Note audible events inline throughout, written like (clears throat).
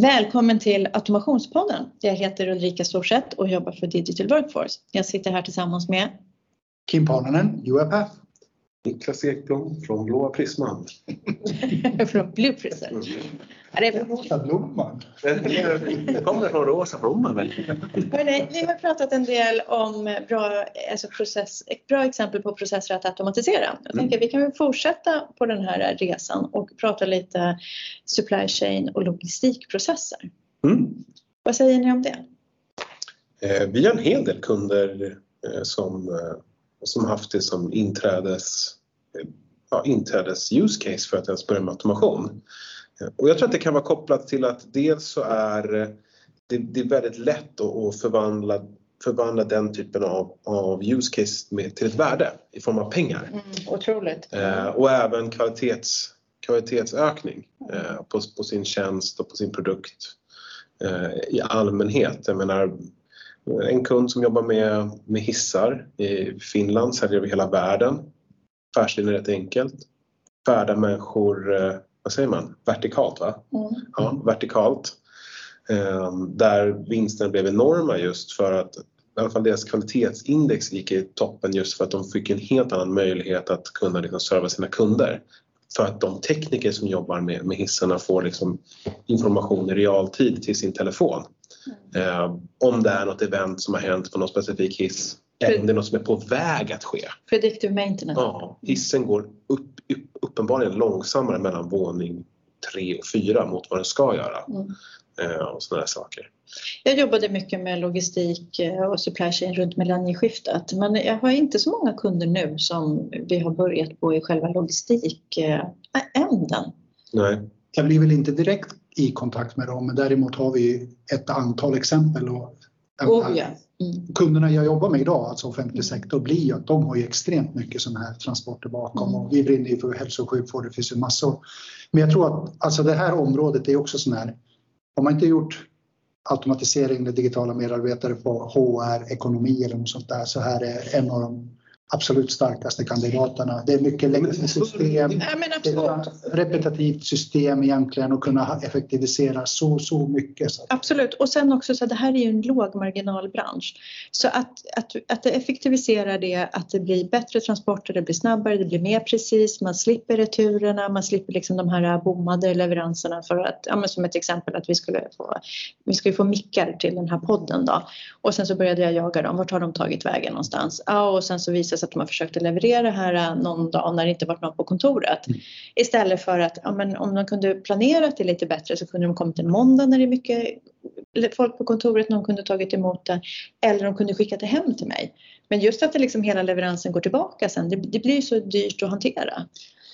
Välkommen till Automationspodden. Jag heter Ulrika Storseth och jobbar för Digital Workforce. Jag sitter här tillsammans med Kim Parnanen, UiPath. Niklas Ekblom från Blåa Prisman. (laughs) från Blue Prism. Ja, det är Rosa blomman. Det kommer från Rosa Blomman väl? Hörrni, vi har pratat en del om bra, alltså process, ett bra exempel på processer att automatisera. Jag tänker vi kan väl fortsätta på den här resan och prata lite supply chain och logistikprocesser. Mm. Vad säger ni om det? Eh, Vi har en hel del kunder eh, som, eh, som haft det som inträdes, ja, inträdes use case för att ens börja med automation. Och jag tror att det kan vara kopplat till att dels så är det, det är väldigt lätt att, att förvandla, förvandla den typen av, av use case med, till ett värde i form av pengar. Mm, otroligt. Eh, och även kvalitets, kvalitetsökning eh, på, på sin tjänst och på sin produkt eh, i allmänhet. Jag menar, en kund som jobbar med, med hissar i Finland säljer över hela världen. Affärslinjen är rätt enkelt. Färda människor, eh, vad säger man, vertikalt va? Mm. Ja, vertikalt. Eh, där vinsterna blev enorma just för att i alla fall deras kvalitetsindex gick i toppen just för att de fick en helt annan möjlighet att kunna liksom serva sina kunder. För att de tekniker som jobbar med, med hissarna får liksom information i realtid till sin telefon. Eh, om det är något event som har hänt på någon specifik hiss eller om det är något som är på väg att ske. Predictive maintenance. Ja, hissen går upp, upp, uppenbarligen långsammare mellan våning 3 och 4 mot vad den ska göra. Mm. Eh, och sådana saker. Jag jobbade mycket med logistik eh, och supply chain runt millennieskiftet men jag har inte så många kunder nu som vi har börjat på i själva logistikänden. Nej. Jag blir väl inte direkt i kontakt med dem men däremot har vi ett antal exempel. Och Oh, ja. mm. Kunderna jag jobbar med idag, alltså offentlig sektor, blir ju att de har ju extremt mycket sådana här transporter bakom Mm. och vi brinner ju för hälso och sjukvård, det finns ju massor. Men jag tror att alltså det här området är också sån här, har man inte gjort automatisering med digitala medarbetare på HR, ekonomi eller något sånt där så här är en av de absolut starkaste kandidaterna. Det är mycket legacy system. Ja, repetitivt system egentligen och kunna effektivisera så, så mycket. Absolut. Och sen också så att det här är ju en lågmarginalbransch. Så att, att, att det effektiviserar det, att det blir bättre transporter, det blir snabbare, det blir mer precis, man slipper returerna, man slipper liksom de här bommade leveranserna för att, ja men som ett exempel att vi skulle få, vi skulle få mickar till den här podden då. Och sen så började jag jaga dem, vart har de tagit vägen någonstans? Ja, och sen så visade det sig att de har försökt att leverera här äh, någon dag när det inte varit någon på kontoret. Mm. Istället för att, ja men om de kunde planerat det lite bättre så kunde de kommit en måndag när det är mycket folk på kontoret, någon kunde tagit emot det eller de kunde skicka det hem till mig. Men just att det liksom hela leveransen går tillbaka sen, det, det blir så dyrt att hantera.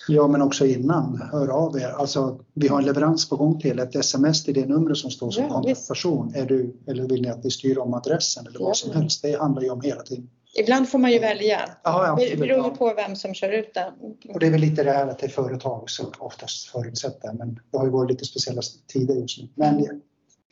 Ja, men också innan, hör av er. Alltså, vi har en leverans på gång till ett sms till det numret som står som Ja, kontaktperson. Är du, eller vill ni att vi styr om adressen eller Ja. vad som helst? Det handlar ju om hela tiden. Ibland får man ju välja. Ja, Det absolut. beror Ja. på vem som kör ut det. Och det är väl lite det här att det är företag som oftast förutsätter, men det har ju varit lite speciella tider just nu. Men det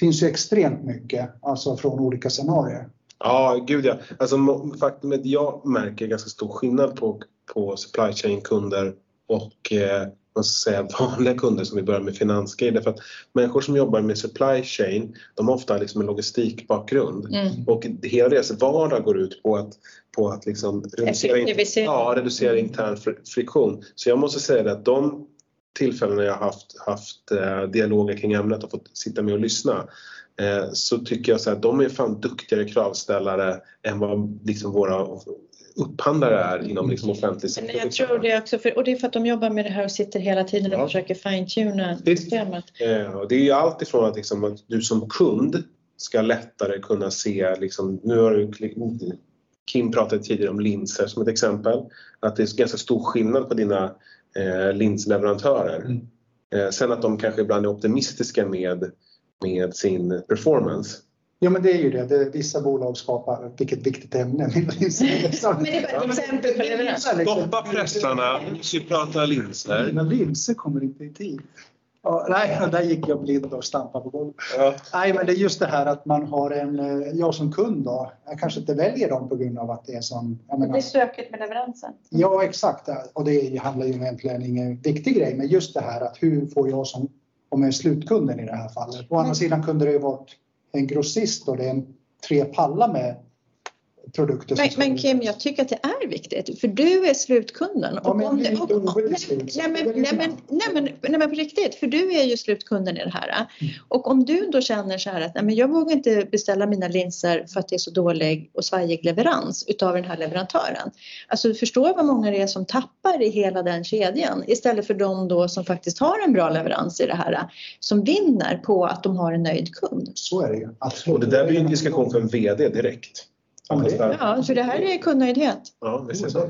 finns ju extremt mycket, alltså från olika scenarier. Ja, gud ja. Alltså, faktum är att jag märker ganska stor skillnad på, på supply chain-kunder och eh, vad ska jag säga, (laughs) vanliga kunder som vill börja med finansgrejer. Därför att människor som jobbar med supply chain, de har ofta liksom en logistikbakgrund. Mm. Och hela deras vardag går ut på att, på att liksom reducera, in, ja, reducera intern fr- friktion. Så jag måste säga att de tillfällen jag har haft, haft eh, dialoger kring ämnet och fått sitta med och lyssna eh, så tycker jag så att de är fan duktigare kravställare än vad liksom våra upphandlare är inom liksom offentlig Men sektor. jag tror det också, för, och det är för att de jobbar med det här och sitter hela tiden och Ja. försöker fine-tuna systemet. Eh, och det är ju allt ifrån att, liksom, att du som kund ska lättare kunna se, liksom, nu har du, Kim pratade tidigare om linser som ett exempel, att det är ganska stor skillnad på dina eh, linsleverantörer. Mm. Eh, sen att de kanske ibland är optimistiska med, med sin performance. Ja, men det är ju det. det vissa bolag skapar, vilket viktigt ämne. (laughs) Men det var ett exempel på leverans. Stoppa pressarna, vi prata linser. Mina linser kommer inte i tid. Ja, nej, (laughs) där gick jag blind och stampade på golvet. Ja. Nej, men det är just det här att man har en, eh, jag som kund då, jag kanske inte väljer dem på grund av att det är som, jag Det menar, blir stökigt med leveransen. Ja, exakt. Och det handlar ju egentligen ingen viktig grej, men just det här att hur får jag som om jag är slutkunden i det här fallet. Å andra sidan kunde det ju varit en grossist och det är en tre pallar med produkter. Men, men. Kim, jag tycker att det är viktigt för du är slutkunden. Ja, men om det- om- orolig nej, men, Det är nej, lite men, nej, men, nej men på riktigt, för du är ju slutkunden i det här. Mm. Och om du då känner så här att nej, men jag vågar inte beställa mina linser för att det är så dålig och svajig leverans utav den här leverantören. Alltså du förstår vad många det är som tappar i hela den kedjan istället för de då som faktiskt har en bra leverans i det här som vinner på att de har en nöjd kund. Så är det ju. Absolut. Och det där blir en diskussion för en VD direkt. Ja, men det- Ja, för det här är kundnöjdhet. Ja, visst är det så.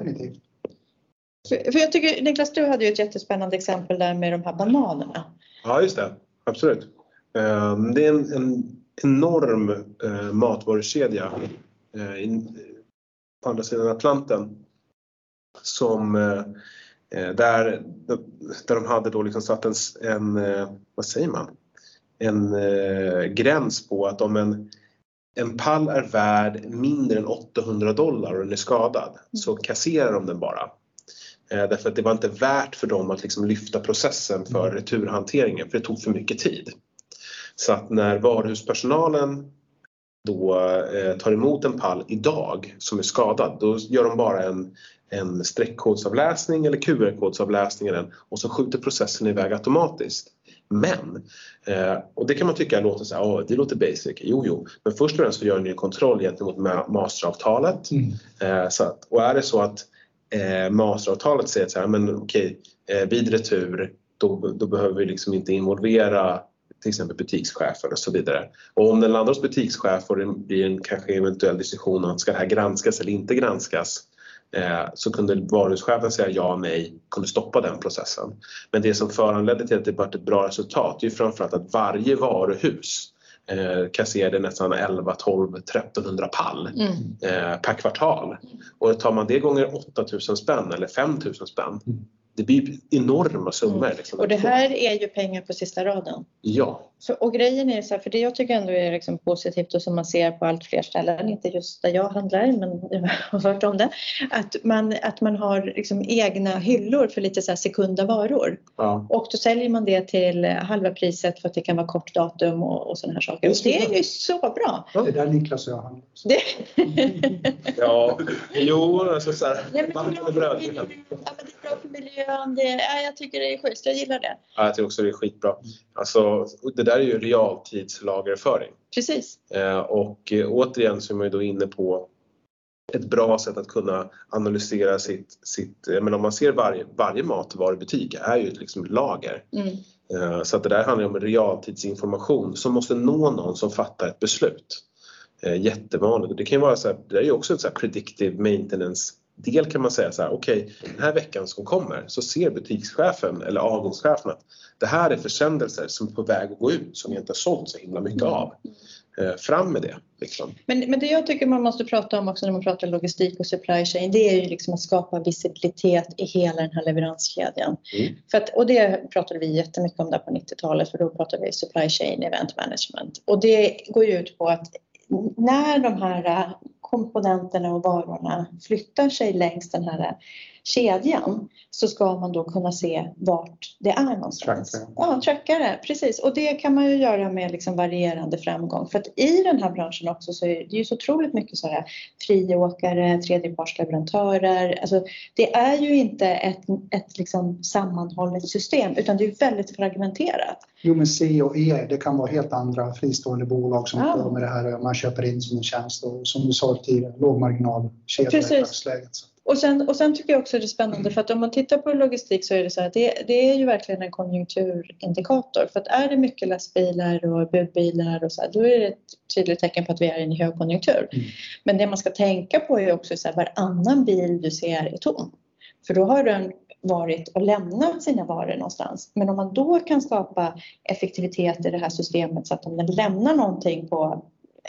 För, för jag tycker Niklas, du hade ju ett jättespännande exempel där med de här bananerna. Ja, just det. Absolut. Eh, Det är en, en enorm eh, matvarukedja eh, på andra sidan Atlanten som eh, där, där de hade då liksom satt en, en vad säger man, en gräns på att om en, en pall är värd mindre än 800 dollar och den är skadad så kasserar de den bara. Eh, Därför att det var inte värt för dem att liksom lyfta processen för returhanteringen för det tog för mycket tid. Så att när varuhuspersonalen då eh, tar emot en pall idag som är skadad, då gör de bara en, en streckkodsavläsning eller QR-kodsavläsning och så skjuter processen iväg automatiskt. Men, eh, och det kan man tycka låter så här, "Åh, det låter basic. Jo, jo, men först och främst så gör ni en kontroll gentemot ma- masteravtalet. Mm. Eh, så att, och är det så att eh, masteravtalet säger så här, men okej, eh, vid retur då, då behöver vi liksom inte involvera till exempel butikschefer och så vidare. Och om den landar hos butikschef och det blir en kanske eventuell diskussion om ska det här granskas eller inte granskas så kunde varuhuschefen säga ja, nej, kunde stoppa den processen. Men det som föranledde till att det blev ett bra resultat är ju framförallt att varje varuhus eh, kasserade nästan 11, 12, 1300 pall Mm. eh, per kvartal. Och tar man det gånger 8000 spänn eller 5000 spänn, Mm. det blir enorma summor. Mm. Liksom. Och det här är ju pengar på sista raden. Ja, Så, och grejen är så här, för det jag tycker ändå är liksom positivt och som man ser på allt fler ställen, inte just där jag handlar men (laughs) jag har hört om det, att man, att man har liksom egna hyllor för lite så här sekunda varor. ja. Och då säljer man det till halva priset för att det kan vara kort datum och, och sådana här saker. Och det. det är ju så bra. Det är där Niklas och jag handlar. Det, (laughs) ja. jo, alltså så här, Nej, men det, är bra för ja, men det är bra för miljön. Det, ja, jag tycker det är schysst, jag gillar det. Ja, jag tycker också det är skitbra. Alltså, det där är ju realtidslagerföring. Precis. Eh, och eh, återigen så är man ju då inne på ett bra sätt att kunna analysera sitt, sitt men om man ser varje, varje matvarubutik är ju liksom lager. Mm. Eh, Så att det där handlar om realtidsinformation som måste nå någon som fattar ett beslut. Jättevanligt. Och det kan ju vara så här, det är ju också ett så predictive maintenance del kan man säga så här, okej den här veckan som kommer så ser butikschefen eller avdelningschefen att det här är försändelser som är på väg att gå ut som vi inte har sålt så himla mycket av. Eh, Fram med det liksom. Men, men det jag tycker man måste prata om också när man pratar logistik och supply chain det är ju liksom att skapa visibilitet i hela den här leveranskedjan. Mm. För att, och det pratade vi jättemycket om där på 90-talet för då pratade vi supply chain event management. Och det går ju ut på att när de här komponenterna och varorna flyttar sig längs den här kedjan så ska man då kunna se vart det är någonstans. Tracka. Ja, tracka det, precis. Och det kan man ju göra med liksom varierande framgång. För att i den här branschen också så är det ju så otroligt mycket så här friåkare, tredjepartsleverantörer. Alltså, det är ju inte ett, ett liksom sammanhållet system utan det är väldigt fragmenterat. Jo men C och E det kan vara helt andra fristående bolag som Ja. med det här man köper in som en tjänst och som du sa tidigare lågmarginalkedja i dagsläget. Och sen, och sen tycker jag också det är spännande för att om man tittar på logistik så är det så här, det, det är ju verkligen en konjunkturindikator. För att är det mycket lastbilar och budbilar och så här, då är det ett tydligt tecken på att vi är i en högkonjunktur. Mm. Men det man ska tänka på är också så här, varannan bil du ser är tom. För då har den varit och lämnat sina varor någonstans. Men om man då kan skapa effektivitet i det här systemet så att om den lämnar någonting på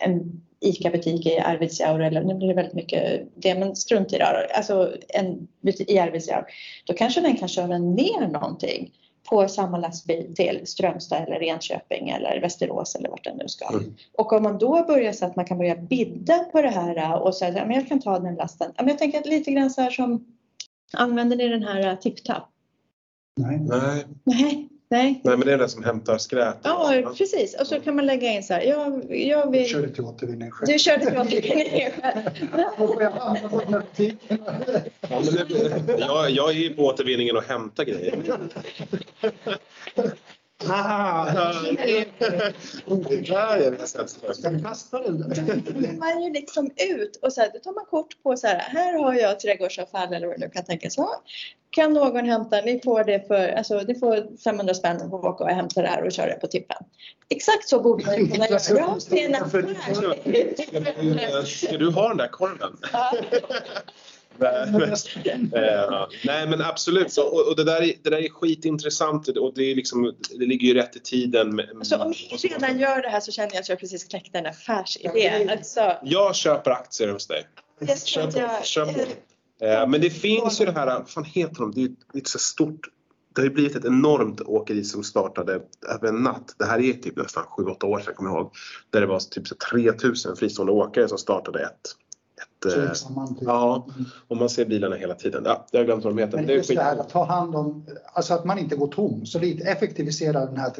en ICA-butik i Arvidsjaur eller nu blir det väldigt mycket det men strunt i det alltså en butik i Arvidsjaur. Då kanske den kan köra ner någonting på samma lastbil till Strömstad eller Enköping eller Västerås eller vart den nu ska. Mm. Och om man då börjar så att man kan börja bidda på det här och säga att jag kan ta den lasten. Men Jag tänker att lite grann så här som Använder ni den här tipptapp? nej. Nej, Nej, Nej. Nej men det är den som hämtar skräp. Ja, precis. Och så kan man lägga in så här. Jag, jag vill... Kör det till återvinning själv. Du körde till återvinning själv. (laughs) Ja, men det, jag, jag är ju på återvinningen och hämtar grejer. (laughs) Ah, där är det sätt. Ska vi kasta den där? man ju liksom ut och så här, då tar man kort på så här, här har jag trädgårdsavfall eller vad det nu kan tänkas vara. Kan någon hämta, ni får det för, alltså ni får 500 spänn och åka och hämta det här och köra det på tippen. Exakt så borde man kunna göra. Affär. Ska du ha den där korven? Ja. Eh, Nej men absolut, och, och det, där är, det där är skitintressant och det, är liksom, det ligger ju rätt i tiden. med- Så om ni redan gör det här så känner jag att jag precis kläckte en affärsidé. Alltså, Jag köper aktier hos dig. tror att jag, Köp. Eh, Men det finns ju det här, vad fan heter de? Det är ju ett så stort det har ju blivit ett enormt åkeri som startade över en natt. Det här är typ nästan 7-8 år sedan kommer jag ihåg. Där det var typ så 3000 fristående åkare som startade ett. Så eh, ja, och man ser bilarna hela tiden. Ja, jag har glömt vad de heter. Men Det är just det här att ta hand om, alltså att man inte går tom. Så lite effektivisera den här,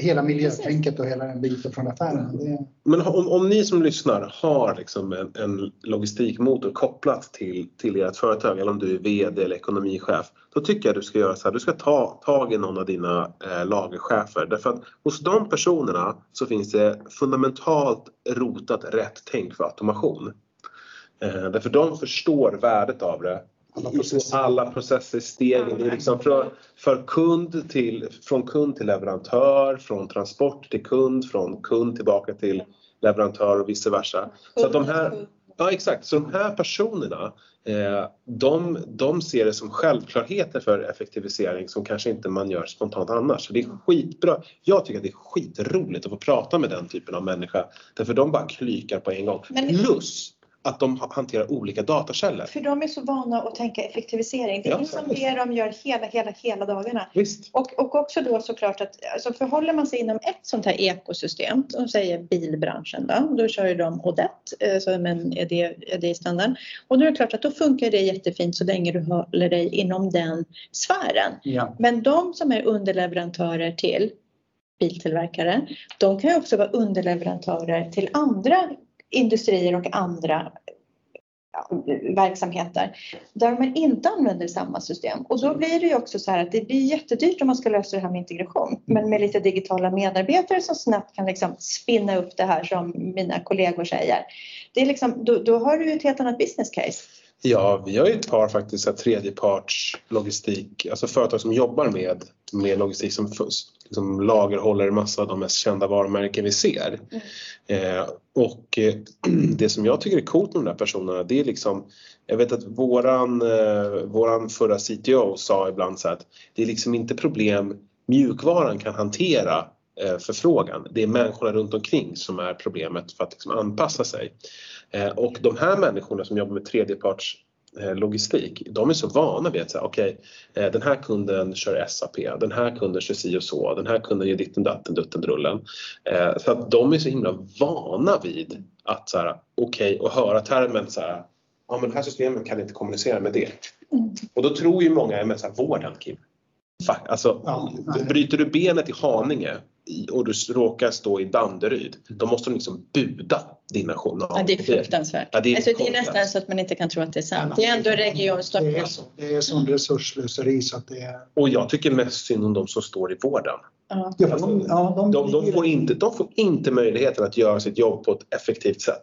hela miljötänket och hela den biten från affären. Det, Men om, om ni som lyssnar har liksom en, en logistikmotor kopplat till, till ert företag eller om du är VD eller ekonomichef. Då tycker jag du ska göra så här. Du ska ta tag i någon av dina eh, lagerchefer. Därför att hos de personerna så finns det fundamentalt rotat rätt tänk för automation. Eh, därför de förstår värdet av det. Alla processer. alla processer, stegen. Det är liksom från, för kund till, från kund till leverantör, från transport till kund, från kund tillbaka till leverantör och vice versa. Så att de här, ja exakt, så de här personerna eh, de, de ser det som självklarheter för effektivisering som kanske inte man gör spontant annars. Så det är skitbra. Jag tycker att det är skitroligt att få prata med den typen av människa. Därför de bara klykar på en gång. Men- Plus att de ha- hanterar olika datakällor. För de är så vana att tänka effektivisering. Det är Ja, liksom faktiskt. det de gör hela, hela, hela dagarna. Visst. Och, och också då såklart att alltså förhåller man sig inom ett sånt här ekosystem, som säger bilbranschen då, då kör ju de Odette eh, som en ED-standard. Och då är det klart att då funkar det jättefint så länge du håller dig inom den sfären. ja. Men de som är underleverantörer till biltillverkare, de kan ju också vara underleverantörer till andra industrier och andra verksamheter där man inte använder samma system. Och då blir det ju också så här att det blir jättedyrt om man ska lösa det här med integration. Men med lite digitala medarbetare som snabbt kan liksom spinna upp det här som mina kollegor säger. Det är liksom, då, då har du ju ett helt annat business case. Ja, vi har ju ett par faktiskt här, tredjeparts logistik, alltså företag som jobbar med, med logistik som, som lagerhåller massa av de mest kända varumärken vi ser. Eh, och eh, (clears throat) det som jag tycker är coolt med de där personerna det är liksom, jag vet att våran, eh, våran förra CTO sa ibland så att det är liksom inte problem mjukvaran kan hantera eh, förfrågan. Det är människorna runt omkring som är problemet för att liksom anpassa sig. Eh, och de här människorna som jobbar med tredjeparts eh, logistik, de är så vana vid att säga okej, eh, den här kunden kör SAP, den här kunden kör si och så, den här kunden gör ditten datten dutten drullen. Eh, Så att de är så himla vana vid att så här, okej, och höra termen så här, ja men det här systemet kan inte kommunicera med det. Mm. Och då tror ju många, men så här, vården Kim. Fuck, alltså, Ja, bryter du benet i Haninge i- och du råkar stå i Danderyd, då måste de liksom buda dina journaler. Ja, det är fruktansvärt. Ja, det är alltså, det är nästan så att man inte kan tro att det är sant. Det är ändå Region Det är, Stockholm. så, det är sån resursslöseri så att det är... Och jag tycker mest synd om de som står i vården. Ja. Ja, de, ja, de, får inte, de får inte möjligheten att göra sitt jobb på ett effektivt sätt.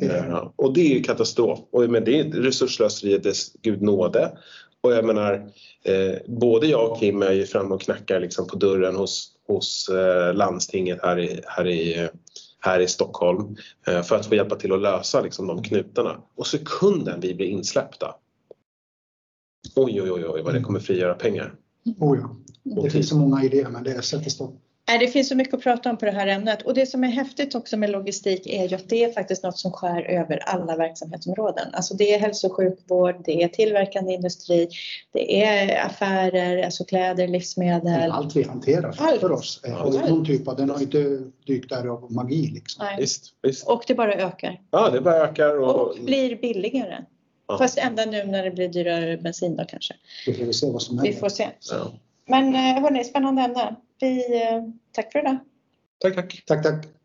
Ja, och det är ju katastrof. Och, men det är resursslöseri dess gud nåde. Och jag menar, eh, både jag och Kim är ju framme och knackar liksom på dörren hos, hos eh, landstinget här i, här i, här i Stockholm eh, för att få hjälpa till att lösa liksom, de knutarna. Och sekunden vi blir insläppta, oj oj oj, oj vad det kommer frigöra pengar. Oh ja. Det finns så många idéer men det sätter stopp. Nej, Det finns så mycket att prata om på det här ämnet och det som är häftigt också med logistik är ju att det är faktiskt något som skär över alla verksamhetsområden. Alltså det är hälso och sjukvård, det är tillverkande industri, det är affärer, alltså kläder, livsmedel. Allt vi hanterar Allt. för oss eh, ju någon typ av, den har inte dykt där av magi liksom. Nej. Visst, visst. Och det bara ökar Ja, det bara ökar. Och, och blir billigare. Ja. Fast ända nu när det blir dyrare bensin då kanske. Vi får se vad som Vi händer. får se. Ja. Men hörni, spännande ämne. Vi, eh, tack för idag. Tack, tack. Tack, tack.